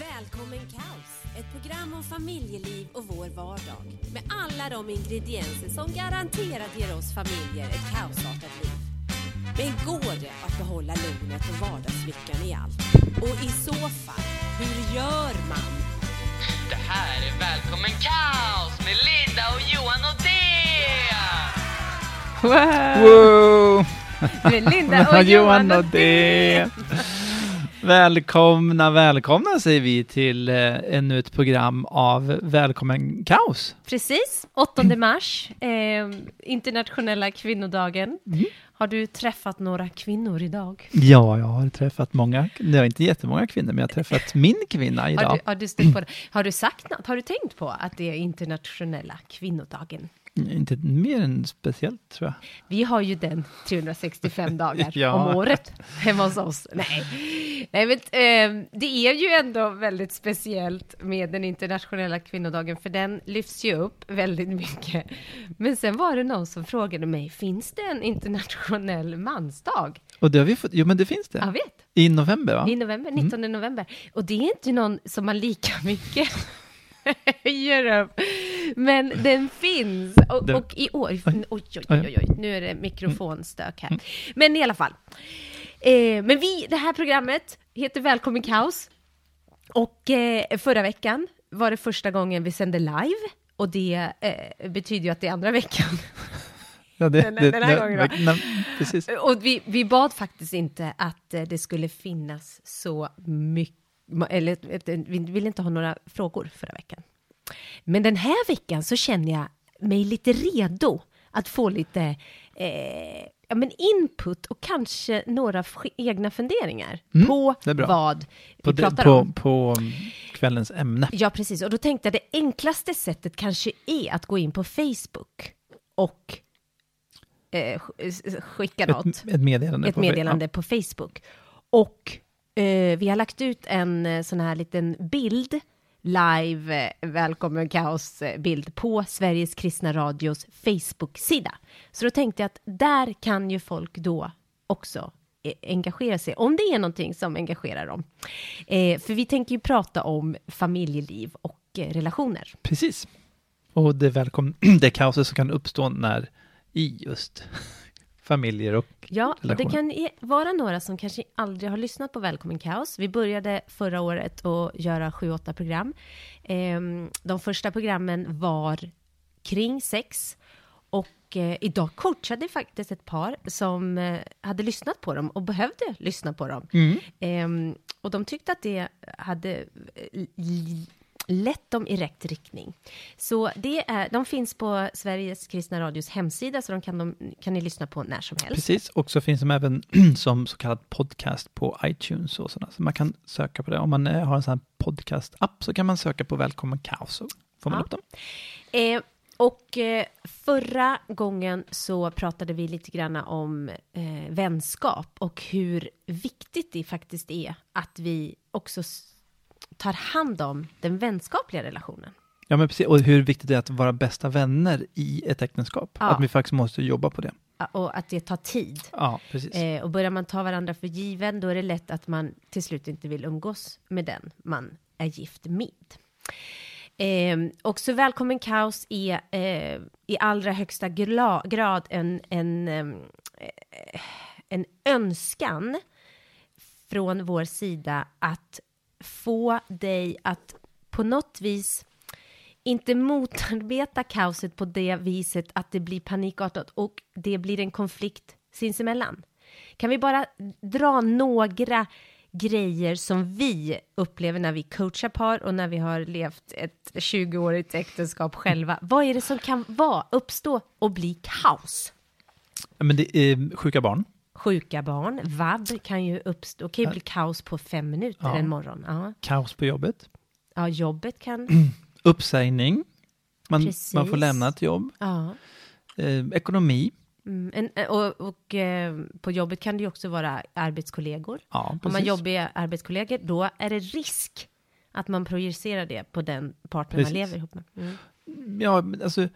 Välkommen Kaos! Ett program om familjeliv och vår vardag. Med alla de ingredienser som garanterat ger oss familjer ett kaosartat liv. Men går det att behålla lugnet och vardagslyckan i allt? Och i så fall, hur gör man? Det här är Välkommen Kaos med Linda och Johan och Dea! Wow! Wow! Med Linda och Johan och det. Välkomna, välkomna säger vi till eh, ännu ett program av Välkommen Kaos. Precis, 8 mars, eh, internationella kvinnodagen. Mm. Har du träffat några kvinnor idag? Ja, jag har träffat många, det är inte jättemånga kvinnor, men jag har träffat min kvinna Har idag. du, har du stött på det? Har du sagt något? Har du tänkt på att det är internationella kvinnodagen? Inte mer än speciellt tror jag. Vi har ju den 365 dagar Ja. om året hemma hos oss. Nej, Nej men, eh, det är ju ändå väldigt speciellt med den internationella kvinnodagen, för den lyfts ju upp väldigt mycket. Men sen var det någon som frågade mig, finns det en internationell mansdag? Och det har vi fått, jo men det finns det. Jag vet, I november va? i november, 19 november. Och det är inte någon som man lika mycket höjer upp. Men den finns. Och, och i år, oj, oj, oj, oj, oj, nu är det mikrofonstök här. Men i alla fall. Eh, men vi, det här programmet heter Välkommen Kaos. Och eh, förra veckan var det första gången vi sände live. Och det eh, betyder ju att det är andra veckan. Ja, det, Den- den här gången, va? nej, precis. Och vi, vi bad faktiskt inte att eh, det skulle finnas så mycket, eller ett- vi ville inte ha några frågor förra veckan. Men den här veckan så känner jag mig lite redo att få lite eh, ja, men input och kanske några egna funderingar på Mm, bra. vad vi På, det, pratar på, om. på kvällens ämne. Ja, precis. Och då tänkte jag det enklaste sättet kanske är att gå in på Facebook och eh, sk- skicka något Ett, ett meddelande. ett på- meddelande på Facebook. Och eh, vi har lagt ut en eh, sån här liten bild, live, eh, välkommen kaos-bild på Sveriges kristna radios Facebook-sida. Så då tänkte jag att där kan ju folk då också eh, engagera sig, om det är någonting som engagerar dem. Eh, för vi tänker ju prata om familjeliv och eh, relationer. Precis. Och det, välkom det kaoset som kan uppstå när i just familjer och Ja, och det relationer. kan i- vara några som kanske aldrig har lyssnat på Välkommen Kaos. Vi började förra året att göra sju, åtta program. Ehm, De första programmen var kring sex och eh, idag coachade faktiskt ett par som eh, hade lyssnat på dem och behövde lyssna på dem. Ehm, Och de tyckte att det hade eh, lett dem i rätt riktning. Så det är, de finns på Sveriges kristna radios hemsida, så de kan, de kan ni lyssna på när som helst. Precis, och så finns de även som så kallad podcast på iTunes och sådana. Så man kan söka på det. Om man eh, har en sån här podcast-app så kan man söka på Välkommen Kaos så får man Ja. upp dem. Eh, och eh, förra gången så pratade vi lite grann om eh, vänskap och hur viktigt det faktiskt är att vi också tar hand om den vänskapliga relationen. Ja, men precis. Och hur viktigt det är att vara bästa vänner i ett äktenskap. Ja. Att vi faktiskt måste jobba på det. Och att det tar tid. Ja, precis. Eh, och börjar man ta varandra för given, då är det lätt att man till slut inte vill umgås med den man är gift med. Eh, och så Välkommen Kaos är eh, i allra högsta grad en, en, ehm, eh, en önskan från vår sida att få dig att på något vis inte motarbeta kaoset på det viset att det blir panikartat och det blir en konflikt sinsemellan. Kan vi bara dra några grejer som vi upplever när vi coachar par och när vi har levt ett 20-årigt äktenskap själva. Vad är det som kan vara, uppstå och bli kaos? Men det är sjuka barn. Sjuka barn, vab kan ju uppstå, kan ju bli kaos på fem minuter Ja. en morgon. Ja. Kaos på jobbet. ja, jobbet kan, Uppsägning. Man, Precis. man får lämna ett jobb. ja. Eh, ekonomi. Mm, en, och och eh, på jobbet kan det ju också vara arbetskollegor. Ja, Om man jobbiga arbetskollegor, då är det risk att man projicerar det på den partner man lever ihop med. Mm. Ja, alltså,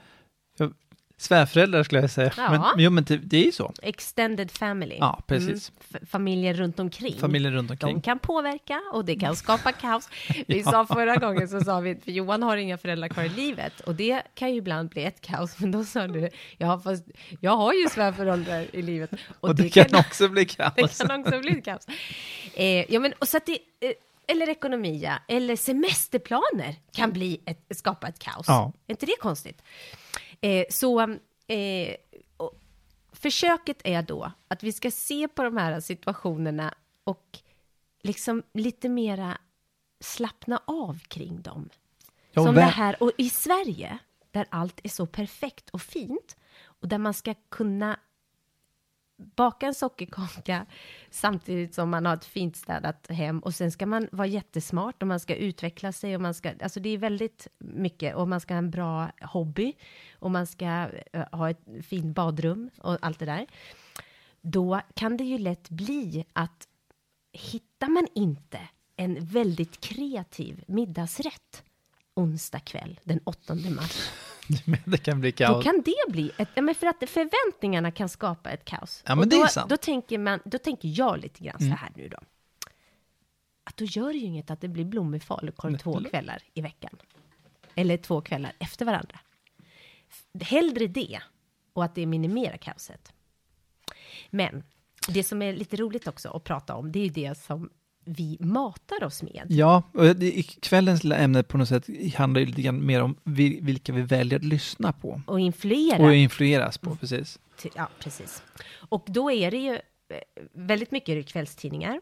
svärföräldrar skulle jag säga. Ja. Men, jo, men det, det är ju så. Extended family. Ja, precis. Mm. F- familjen runt omkring. Familjen runt omkring. De kan påverka och det kan skapa kaos. Vi sa förra gången så sa vi, för Johan har inga föräldrar kvar i livet och det kan ju ibland bli ett kaos. Men då sa du, ja fast jag har ju svärföräldrar i livet. Och, det, kan också bli kaos. det kan också bli kaos. Eh, ja, men, och så att det, eh, eller ekonomia, eller semesterplaner kan bli ett, skapa ett kaos. Ja. Är inte det konstigt? Eh, så eh, försöket är då att vi ska se på de här situationerna och liksom lite mera slappna av kring dem. Ja, Som det här, och i Sverige, där allt är så perfekt och fint, och där man ska kunna baka en sockerkaka samtidigt som man har ett fint städat hem och sen ska man vara jättesmart och man ska utveckla sig och man ska, alltså det är väldigt mycket och man ska ha en bra hobby och man ska eh, ha ett fint badrum och allt det där. Då kan det ju lätt bli att hittar man inte en väldigt kreativ middagsrätt onsdag kväll den 8 mars det kan bli då kaos. kan det bli ett, ja, men för att förväntningarna kan skapa ett kaos. Ja, men Och det är då, sant. Då tänker, man, då tänker jag lite grann Mm. så här nu då. Att då gör det ju inget att det blir blommig falukorv två kvällar i veckan. Eller två kvällar efter varandra. Hellre det, och att det minimerar kaoset. Men det som är lite roligt också att prata om, det är ju det som vi matar oss med. Ja, och kvällens ämne på något sätt handlar ju lite grann mer om vi, vilka vi väljer att lyssna på. Och influera. Och influeras Mm. på, precis. Ty- Ja, precis. Och då är det ju eh, väldigt mycket kvällstidningar.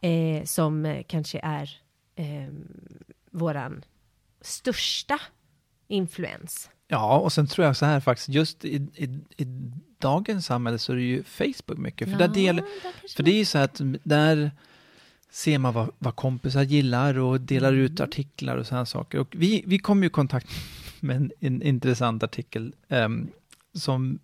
Eh, som kanske är eh, våran största influens. Ja, och sen tror jag så här faktiskt, just i, i, i dagens samhälle så är det ju Facebook mycket. För, där del, där kanske för det är ju så att där ser man vad, vad kompisar gillar och delar Mm. ut artiklar och sådana saker. Och vi, vi kom ju i kontakt med en, en intressant artikel ehm, som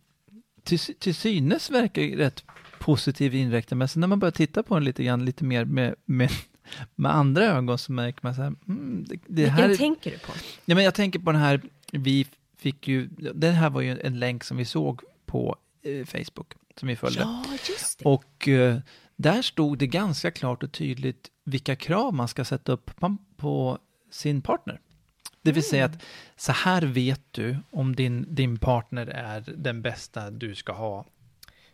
till, till synes verkar rätt positiv inriktad, men sen när man börjar titta på den lite grann, lite mer med, med, med andra ögon så märker man så här, mm, det, det Vilken här är, tänker du på? Ja, men jag tänker på den här, vi fick ju, den här var ju en länk som vi såg på Facebook, som vi följde. Ja. Och eh, där stod det ganska klart och tydligt vilka krav man ska sätta upp på, sin partner. Det vill säga att så här vet du om din, din partner är den bästa du ska ha.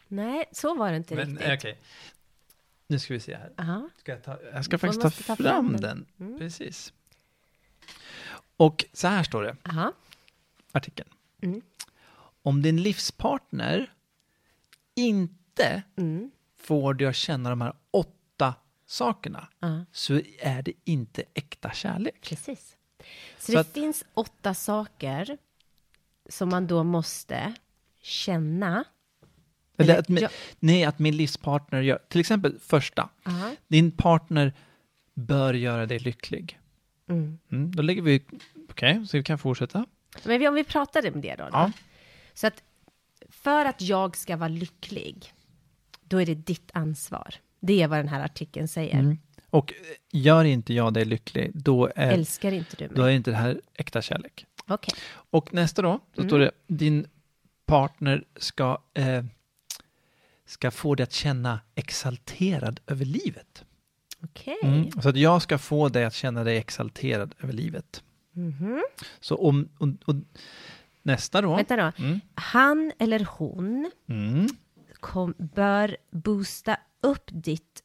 Nej, så var det inte Men riktigt. okej, nu ska vi se här. Aha. Ska jag, ta, jag ska faktiskt ta ta fram, fram den. den. Mm. Precis. Och så här står det, Aha. artikeln. Mm. Om din livspartner inte Mm. får dig att känna de här åtta sakerna Ja, så är det inte äkta kärlek. precis. Så, Så det att- finns åtta saker som man då måste känna. Eller Eller- att, min- ja. Nej, att min livspartner gör, till exempel första, Aha. din partner bör göra dig lycklig. Mm. Mm, då lägger vi, okej, så vi kan fortsätta. Men vi, om vi pratar om det då. då. Ja. Så att för att jag ska vara lycklig, då är det ditt ansvar. Det är vad den här artikeln säger. Mm. Och eh, gör inte jag dig lycklig, då är, Älskar inte du mig? då är inte det här äkta kärlek. Okej. Och nästa då, så Mm. står det, din partner ska, eh, ska få dig att känna exalterad över livet. Okej. Mm. Så att jag ska få dig att känna dig exalterad över livet. Mhm. Så om, och, och, nästa då. Vänta då. Mm. Han eller hon Mm. kom, bör boosta upp ditt,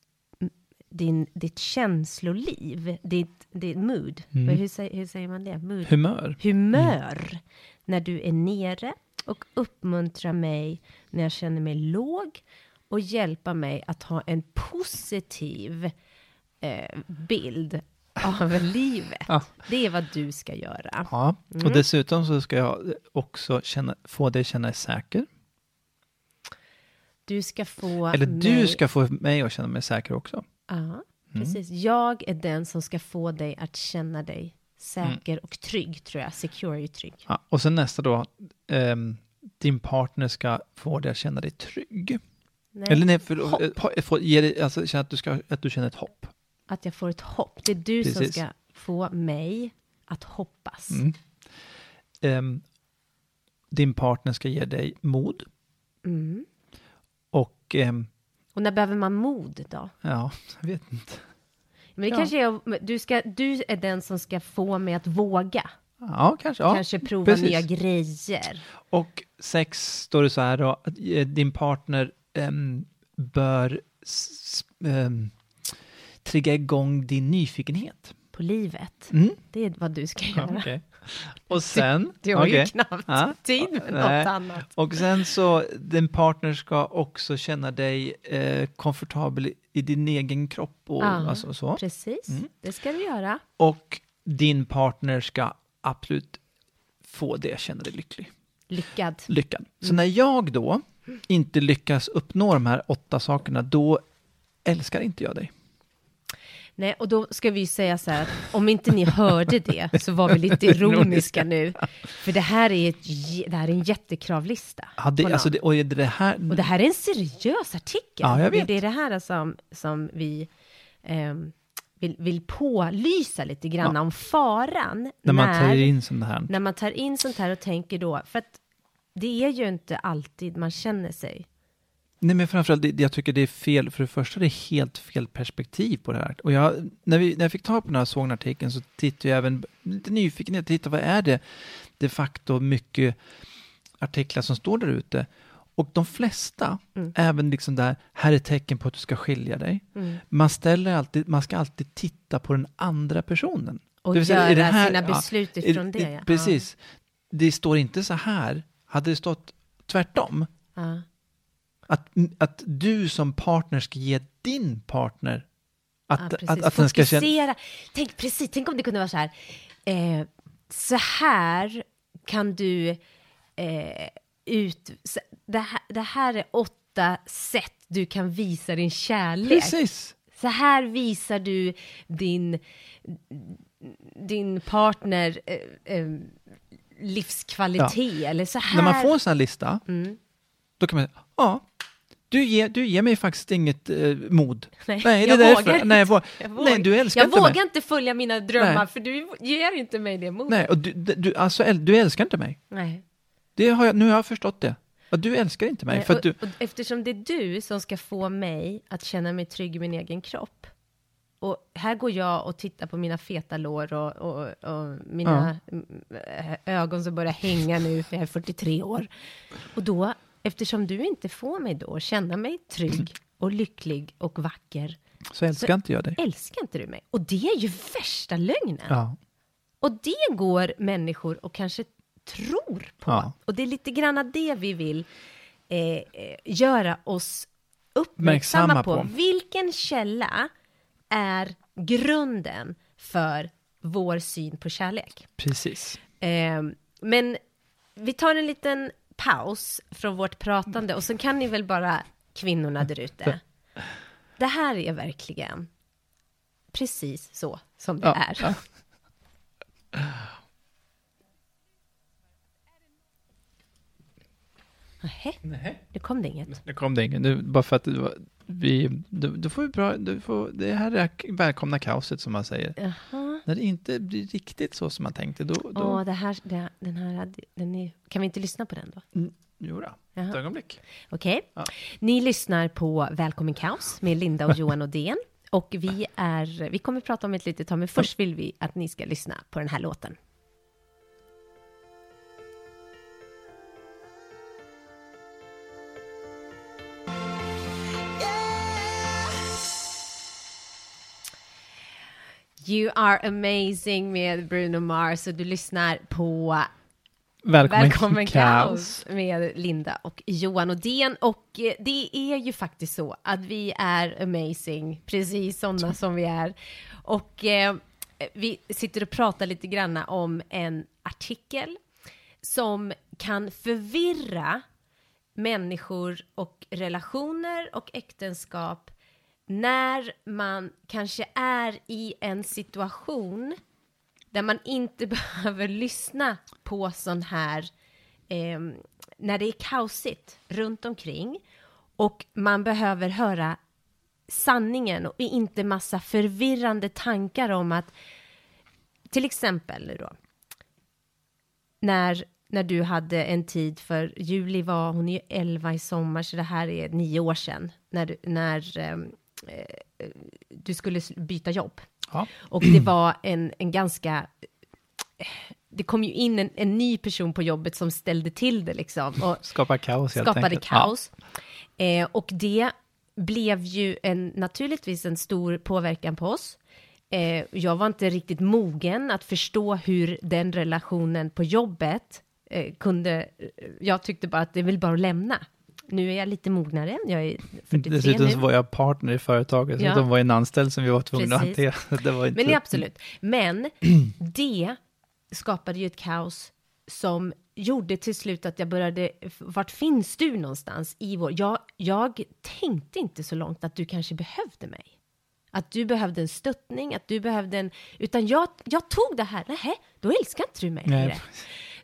din, ditt känsloliv, ditt, ditt mood. Mm. Hur, hur säger man det? Mood. Humör. Humör. När du är nere och uppmuntra mig när jag känner mig låg och hjälpa mig att ha en positiv eh, bild av livet. Ja. Det är vad du ska göra. Ja, Mm. och dessutom så ska jag också känna, få dig känna dig säker. Du ska få Eller mig... du ska få mig att känna mig säker också. Ja, precis. Jag är den som ska få dig att känna dig säker Mm. och trygg, tror jag. Secure är ju trygg. Ja, och sen nästa då, ehm, din partner ska få dig att känna dig trygg. Nej, Eller nej, för, Hopp. ho- få, ge dig, alltså känna att du, ska, att du känner ett hopp. Att jag får ett hopp. Det är du som Precis. ska få mig att hoppas. Mm. Ehm, din partner ska ge dig mod. Mm. Och ehm, Och när behöver man mod då? ja, jag vet inte. Men det Ja. kanske är, du, ska, du är den som ska få mig att våga. Ja, kanske. Ja. kanske prova precis. nya grejer. Och sex står det så här då, att eh, din partner ehm, bör ehm, trigga igång din nyfikenhet. På livet. Mm. Det är vad du ska göra. Okej. Och sen, Du har ju okej. knappt Ja. tid med Nej. något annat. och sen så, din partner ska också känna dig eh, komfortabel i, din egen kropp och Ja. alltså, så. Precis, Mm. det ska du göra. Och din partner ska absolut få att känna dig lycklig. Lyckad. lyckad. Så Mm. när jag då inte lyckas uppnå de här åtta sakerna, då älskar inte jag dig. Nej, och då ska vi ju säga så här att om inte ni hörde det så var vi lite ironiska nu. För det här är, ett, det här är en jättekravlista. Ja, det, alltså det, och det här, Och det här är en seriös artikel. Ja, jag vet. Det är det här som, som vi ehm, vill, vill pålysa lite grann om faran. när man tar in sånt här. när man tar in sånt här och tänker då, för att det är ju inte alltid man känner sig. Nej, men framförallt, det, jag tycker det är fel, för det första det är helt fel perspektiv på det här. Och jag, när, vi, när jag fick tag på den här såg den artikeln så tittade jag även, lite nyfiken, jag tittade vad är det de facto mycket artiklar som står där ute. Och de flesta, Mm. även liksom där, här är tecken på att du ska skilja dig. Mm. Man, ställer alltid, man ska alltid titta på den andra personen. Och Det vill göra det här- sina ja, beslut Är- ifrån det. är- ja. Precis. Det står inte så här. Hade det stått tvärtom, Ja. Att, att du som partner ska ge din partner att, Ja, att, att den ska känna... Tänk, precis, tänk om det kunde vara så här. Eh, så här kan du eh, ut... Det, här, det här är åtta sätt du kan visa din kärlek. Precis. Så här visar du din, din partner eh, eh, livskvalitet. Eller så här. När man får en sån här lista, Mm. då kan man ja, du ger, du ger mig faktiskt inget eh, mod. Nej, Nej, det är därför. vågar Nej, vågar. Jag vågar- Nej, du älskar jag inte vågar mig. inte följa mina drömmar Nej. för du ger inte mig det modet. Nej, och du, du, alltså, du älskar inte mig. Nej. Det har jag, nu har jag förstått det. Att du älskar inte mig. Nej, för och, du, och eftersom det är du som ska få mig att känna mig trygg i min egen kropp. Och här går jag och tittar på mina feta lår och, och, och mina mm, ögon som börjar hänga nu, för jag är 43 år. Och då, eftersom du inte får mig då att känna mig trygg och lycklig och vacker, så älskar inte jag dig. älskar inte du mig. Och det är ju värsta lögnen. Ja. Och det går människor och kanske tror på. Ja. Och det är lite grann det vi vill eh, eh, göra oss uppmärksamma Uppmärksamma på. på. Vilken källa är grunden för vår syn på kärlek? Precis. Eh, men vi tar en liten paus från vårt pratande och så kan ni väl bara, kvinnorna där ute, det här är verkligen precis så som det Ja, är. Nähä, Nej. nu kom det inget. Nu kom det ingen. Nu, bara för att det var, vi, du, du får vi bra, du får, det här är välkomna kaoset som man säger. Jaha. När det inte blir riktigt så som man tänkte, då... då Åh, det här, det, den här, den är, kan vi inte lyssna på den då? mm, jo då, ett ögonblick. Okej. Ja. Ni lyssnar på Välkommen Kaos med Linda och Johan Odén. Och vi, är, vi kommer prata om ett litet tag, men först vill vi att ni ska lyssna på den här låten. You are amazing med Bruno Mars och du lyssnar på Välkommen, Välkommen kaos. med Linda och Johan Odén. Och eh, det är ju faktiskt så att vi är amazing, precis sådana som vi är. Och eh, vi sitter och pratar lite grann om en artikel som kan förvirra människor och relationer och äktenskap när man kanske är i en situation där man inte behöver lyssna på sån här, eh, när det är kaosigt runt omkring och man behöver höra sanningen och inte massa förvirrande tankar om att, till exempel nu då, när när du hade en tid för Julie var, hon är ju 11 i sommar, så det här är nio år sedan, när när, eh, du skulle byta jobb. Ja. Och det var en, en ganska... Det kom ju in en, en ny person på jobbet som ställde till det liksom. Och Skapa kaos helt skapade enkelt. kaos. Eh, och det blev ju en, naturligtvis en stor påverkan på oss. Eh, jag var inte riktigt mogen att förstå hur den relationen på jobbet eh, kunde... Jag tyckte bara att det är väl bara att lämna. Nu är jag lite mognare, jag är 43 Dessutom nu. så var jag partner i företaget, Ja. så de var en anställd som vi var tvungna att Precis. hantera. Det var inte... Men ja, absolut. Men det skapade ju ett kaos som gjorde till slut att jag började, vart finns du någonstans i vår, jag, jag tänkte inte så långt att du kanske behövde mig. Att du behövde en stöttning, att du behövde en, utan jag, jag tog det här, nej, då älskar inte du mig längre.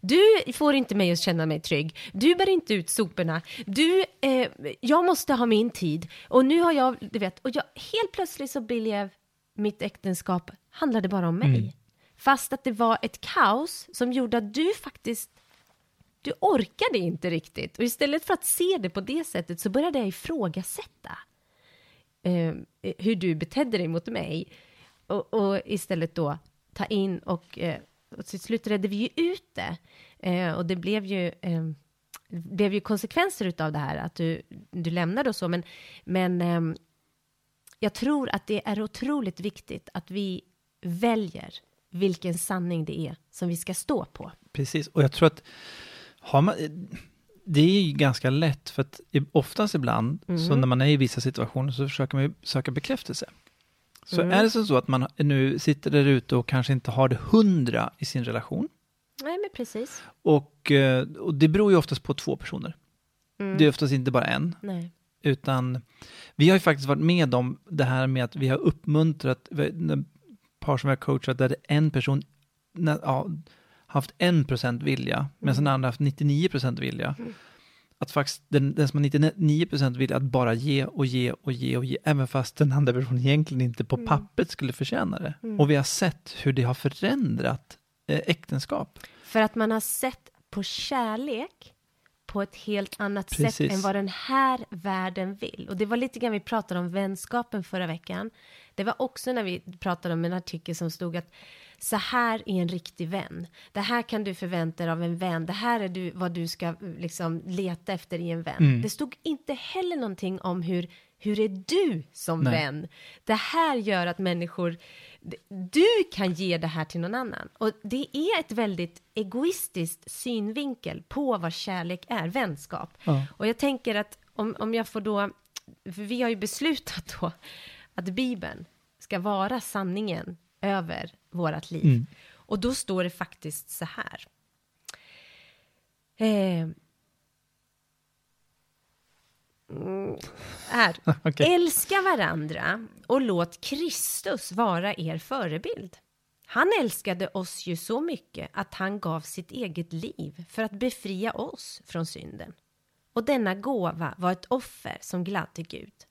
Du får inte mig att känna mig trygg. Du bär inte ut soporna. Du, eh, jag måste ha min tid. Och nu har jag, du vet, och jag, helt plötsligt så blev mitt äktenskap, handlade bara om mig. Fast att det var ett kaos som gjorde att du faktiskt, du orkade inte riktigt. Och istället för att se det på det sättet så började jag ifrågasätta eh, hur du betedde dig mot mig. Och, och istället då ta in och, eh, och till slut redde vi ju ut det. Eh, och det blev ju, eh, det blev ju konsekvenser utav det här, att du, du lämnade och så. Men, men ehm, jag tror att det är otroligt viktigt att vi väljer vilken sanning det är som vi ska stå på. Precis, och jag tror att har man, det är ju ganska lätt, för att oftast ibland, så Mhm. när man är i vissa situationer så försöker man ju söka bekräftelse. Så Mm. är det så att man nu sitter där ute och kanske inte har det hundra i sin relation, Nej, men precis. och, eh, och det beror ju oftast på två personer. Mm. Det är oftast inte bara en, Nej. utan vi har ju faktiskt varit med om det här med att vi har uppmuntrat par som har coachat där en person ja, haft en procent vilja, medan den andra haft 99 procent vilja. Att faktiskt den, den som har 99 procent vilja att bara ge och ge och ge och ge, även fast den andra personen egentligen inte på pappret skulle förtjäna det. Och vi har sett hur det har förändrat eh, äktenskap. För att man har sett på kärlek på ett helt annat sätt Precis. än vad den här världen vill. Och det var lite grann vi pratade om vänskapen förra veckan. Det var också när vi pratade om en artikel som stod att så här är en riktig vän. Det här kan du förvänta dig av en vän. Det här är du, vad du ska liksom leta efter i en vän. Det stod inte heller någonting om hur, hur är du som Nej. vän? Det här gör att människor, du kan ge det här till någon annan. Och det är ett väldigt egoistiskt synvinkel på vad kärlek är, vänskap. Ja. Och jag tänker att om, om jag får då, för vi har ju beslutat då att Bibeln ska vara sanningen över vårt liv. Mm. Och då står det faktiskt så här. Eh, mm, här. Okej. Älska varandra och låt Kristus vara er förebild. Han älskade oss ju så mycket att han gav sitt eget liv för att befria oss från synden. Och denna gåva var ett offer som gladde Gud.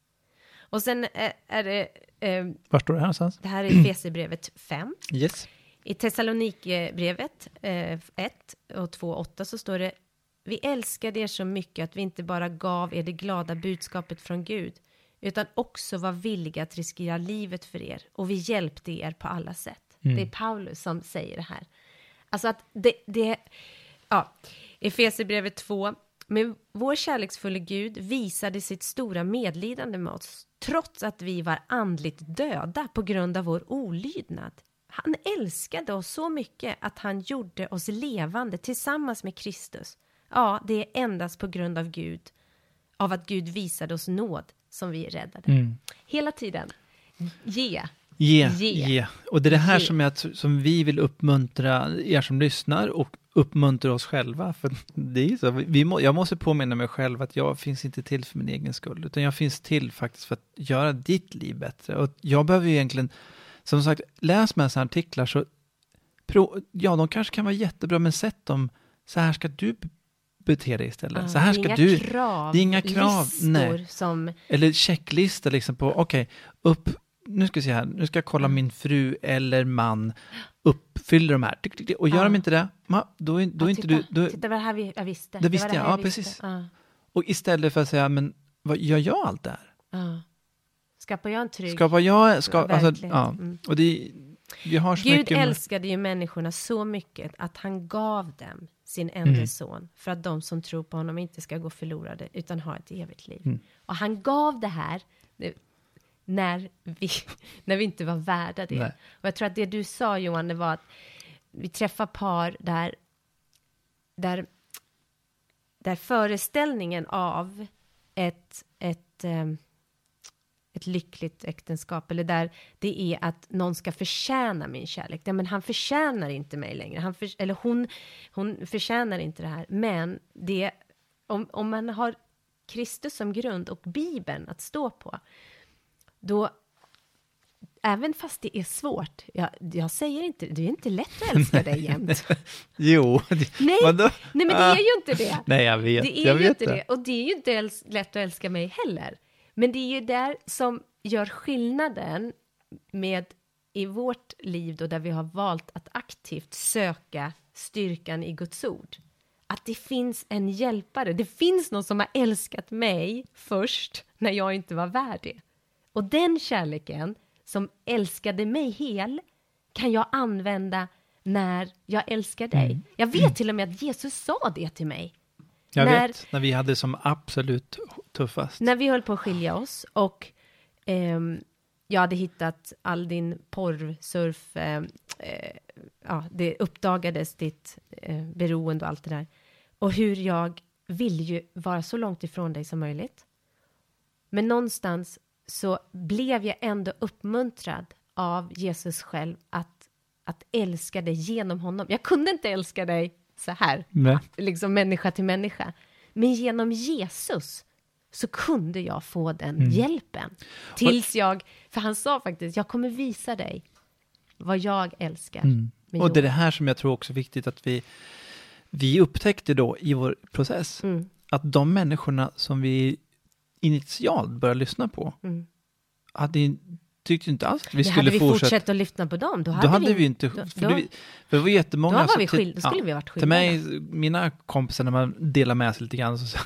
Och sen är, det, eh, Var står det här någonstans? det här är Efesierbrevet 5. Yes. I Thessalonikerbrevet eh, 1 och 2.8 så står det Vi älskade er så mycket att vi inte bara gav er det glada budskapet från Gud utan också var villiga att riskera livet för er och vi hjälpte er på alla sätt. Det är Paulus som säger det här. Alltså att det, det ja, Efesierbrevet 2. Men vår kärleksfulla Gud visade sitt stora medlidande med oss trots att vi var andligt döda på grund av vår olydnad. Han älskade oss så mycket att han gjorde oss levande tillsammans med Kristus. Ja, det är endast på grund av Gud, av att Gud visade oss nåd som vi är räddade. Hela tiden, ge. Ge, Ge. ge. Och det är det här Ge. som, jag, som vi vill uppmuntra er som lyssnar och uppmuntra oss själva. För det är så, vi må, jag måste påminna mig själv att jag finns inte till för min egen skull, utan jag finns till faktiskt för att göra ditt liv bättre. Och jag behöver ju egentligen, som sagt, läs med sådana artiklar så, pro, ja, de kanske kan vara jättebra, men sätt dem, så här ska du bete dig istället. Ja, så här ska du, krav, det är inga krav, nej. som eller checklista liksom på, okej, upp, nu ska vi se här, nu ska jag kolla min fru eller man uppfyller de här. Och gör Ja. de inte det, då, är- då är Ja, inte titta, du... Då, Titta vad det här vi, jag visste. Det visste var jag, här ja, precis. Ja, och istället för att säga, men vad, gör jag allt det här? ja. Skapar jag en trygg Skapar jag... Ska, alltså, ja. Mm. Och det, vi har så Gud mycket... älskade ju människorna så mycket att han gav dem sin enda Mm. son för att de som tror på honom inte ska gå förlorade utan ha ett evigt liv. Mm. Och han gav det här det, när, vi, när vi inte var värda det. Nej. Och jag tror att det du sa Johan, det var att vi träffar par där, där, där föreställningen av ett, ett, ehm, ett lyckligt äktenskap, eller där det är att någon ska förtjäna min kärlek. Nej, men han förtjänar inte mig längre, han för, eller hon, hon förtjänar inte det här. Men det, om, om man har Kristus som grund och Bibeln att stå på, då Även fast det är svårt, jag, jag säger inte, det är inte lätt att älska dig jämt. Jo, det, Nej, vadå? nej men det Ah. är ju inte det. Nej, jag vet. Det är jag ju inte det. Och det är ju inte lätt att älska mig heller. Men det är ju där som gör skillnaden med i vårt liv då där vi har valt att aktivt söka styrkan i Guds ord. Att det finns en hjälpare. Det finns någon som har älskat mig först när jag inte var värd det. Och den kärleken som älskade mig hel kan jag använda när jag älskar dig. Jag vet till och med att Jesus sa det till mig. Jag när- vet, när vi hade som absolut tuffast. När vi höll på att skilja oss och ehm, jag hade hittat all din porrsurf, eh, eh, ja, det uppdagades ditt eh, beroende och allt det där. Och hur jag ville ju vara så långt ifrån dig som möjligt. Men någonstans så blev jag ändå uppmuntrad av Jesus själv att, att älska dig genom honom. Jag kunde inte älska dig så här, Nej. liksom människa till människa. Men genom Jesus så kunde jag få den hjälpen. Tills jag, för han sa faktiskt, jag kommer visa dig vad jag älskar. med Och det är det här som jag tror också är viktigt att vi, vi upptäckte då i vår process, Mm. att de människorna som vi initialt började lyssna på, Mm. hade, tyckte inte alls att vi Det skulle hade vi fortsätta. fortsatt att lyssna på dem, då hade, Då hade vi inte, då, för, då, det, för det var jättemånga då, var vi till- skild, då skulle vi ha varit Till skilda. mig, mina kompisar, när man delar med sig lite grann, så sa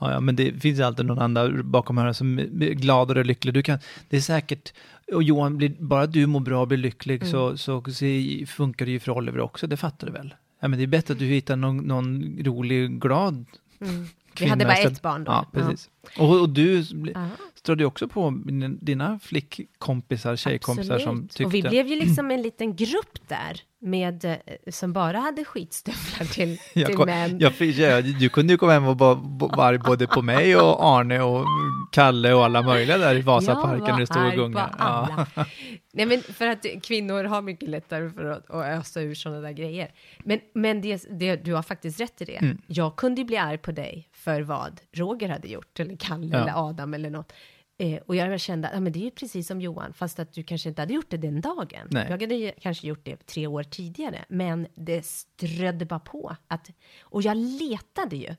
ja, ja, men det finns alltid någon annan bakom hörnet som är gladare och lycklig. Du kan, det är säkert, och Johan, blir, bara du mår bra och blir lycklig Mm. så, så, så funkar det ju för Oliver också, det fattar du väl? Ja, men det är bättre att du hittar någon, någon rolig, glad Mm. Vi hade bara istället. ett barn då. Ja, precis. Och, och du Ja. strödde ju också på din- dina flickkompisar, tjejkompisar som Absolut. tyckte... Och vi blev ju liksom en liten grupp där med, eh, som bara hade skitstövlar till, Jag till kom, män. jag, jag, du kunde ju komma hem och vara arg både på mig och Arne och Kalle och alla möjliga där i Vasaparken när det stod och gungade. Ja. Nej, men för att kvinnor har mycket lättare för att, att ösa ur sådana där grejer. Men, men det, det, du har faktiskt rätt i det. Mm. Jag kunde ju bli arg på dig för vad Roger hade gjort, eller Kalle, Ja. eller Adam, eller något. Eh, och jag kände att ja, men det är ju precis som Johan, fast att du kanske inte hade gjort det den dagen. Nej. Jag hade ju kanske gjort det tre år tidigare, men det strödde bara på. Att, och jag letade ju.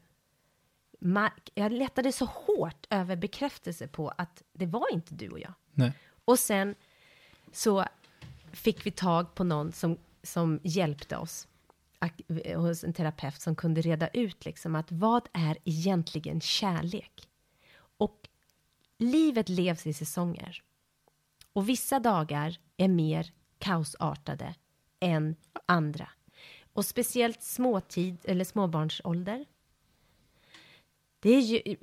Jag letade så hårt över bekräftelse på att det var inte du och jag. Nej. Och sen så fick vi tag på någon som, som hjälpte oss hos en terapeut som kunde reda ut liksom att vad är egentligen kärlek? Och livet levs i säsonger. Och vissa dagar är mer kaosartade än andra. Och speciellt småtid eller småbarnsålder. Det är ju,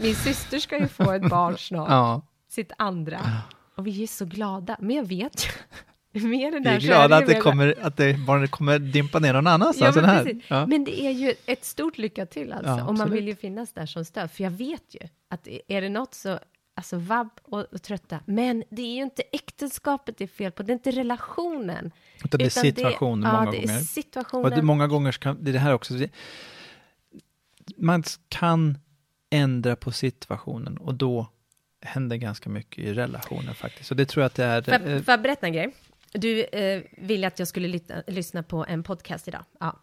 min syster ska ju få ett barn snart Ja, sitt andra. Och vi är så glada. Men jag vet ju, än vi där är så glada det att det, mer- kommer, att det barnet kommer dimpa ner någon Ja, annanstans men, än här. Ja. men det är ju ett stort lycka till alltså. Ja, och man vill ju finnas där som stöd. För jag vet ju att är det något så, alltså vabb och, och trötta. Men det är ju inte äktenskapet det är fel på, det är inte relationen. Utan det är situationen ja, många det gånger. Är Och situationen. det, många gånger kan, det är det här också, det, man kan ändra på situationen och då händer ganska mycket i relationen faktiskt. Så det tror jag att det är... Får jag, eh, får jag berätta en grej? Du eh, ville att jag skulle lyssna, lyssna på en podcast idag. Ja.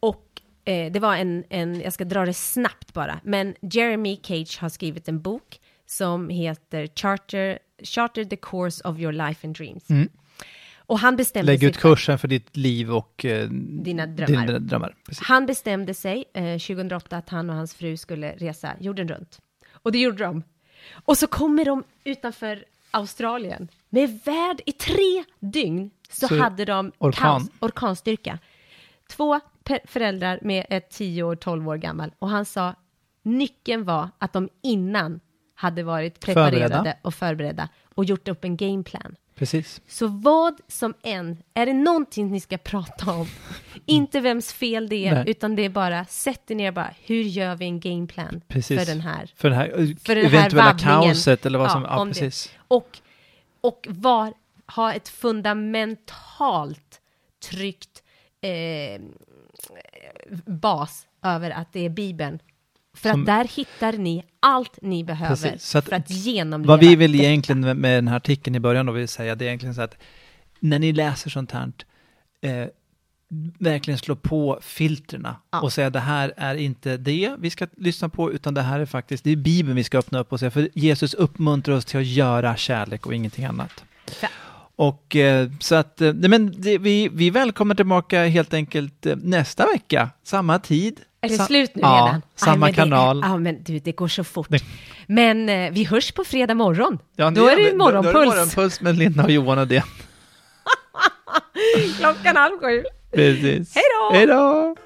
Och eh, det var en, en, jag ska dra det snabbt bara, men Jeremy Cage har skrivit en bok som heter Charter, Charter the Course of Your Life and Dreams. Mm. Och han bestämde Lägg sig ut kursen för ditt liv och eh, Dina drömmar. Dina drömmar. Han bestämde sig eh, 2008 att han och hans fru skulle resa jorden runt. Och det gjorde de. Och så kommer de utanför Australien. Med värld i tre dygn så, Så hade de orkan. kaos, orkanstyrka. Två föräldrar med ett 10 år, 12 år gammal. Och han sa nyckeln var att de innan hade varit preparerade Förberedda. och förberedda och gjort upp en gameplan. Precis. Så vad som än, är det någonting ni ska prata om, inte vems fel det är, Nej. utan det är bara, sätt er ner och bara, hur gör vi en gameplan Precis. för den här? För det här, För den här eventuella vabbningen. kaoset eller vad Ja, som... Ja, om det. precis. Och, och var, ha ett fundamentalt tryggt eh, bas över att det är Bibeln. För Som- att där hittar ni allt ni behöver Precis, att för att genomleva Vad vi vill detta. egentligen med, med den här artikeln i början då vill säga, det är egentligen så att när ni läser sånt här, eh, verkligen slå på filtrerna Ja. och säga det här är inte det vi ska lyssna på, utan det här är faktiskt, det är Bibeln vi ska öppna upp och säga, för Jesus uppmuntrar oss till att göra kärlek och ingenting annat. Ja. Och eh, så att, eh, nej, men det, vi, vi välkomnar tillbaka helt enkelt eh, nästa vecka, samma tid. Är det Sa- slut nu ja, redan? samma det kanal. Ja, men du, det går så fort. Det- Men vi hörs på fredag morgon. Ja, då är det då- Då är det morgonpuls. morgonpuls med Linda och Johan och det. Klockan halv sju. Precis. Hej då! Hej då!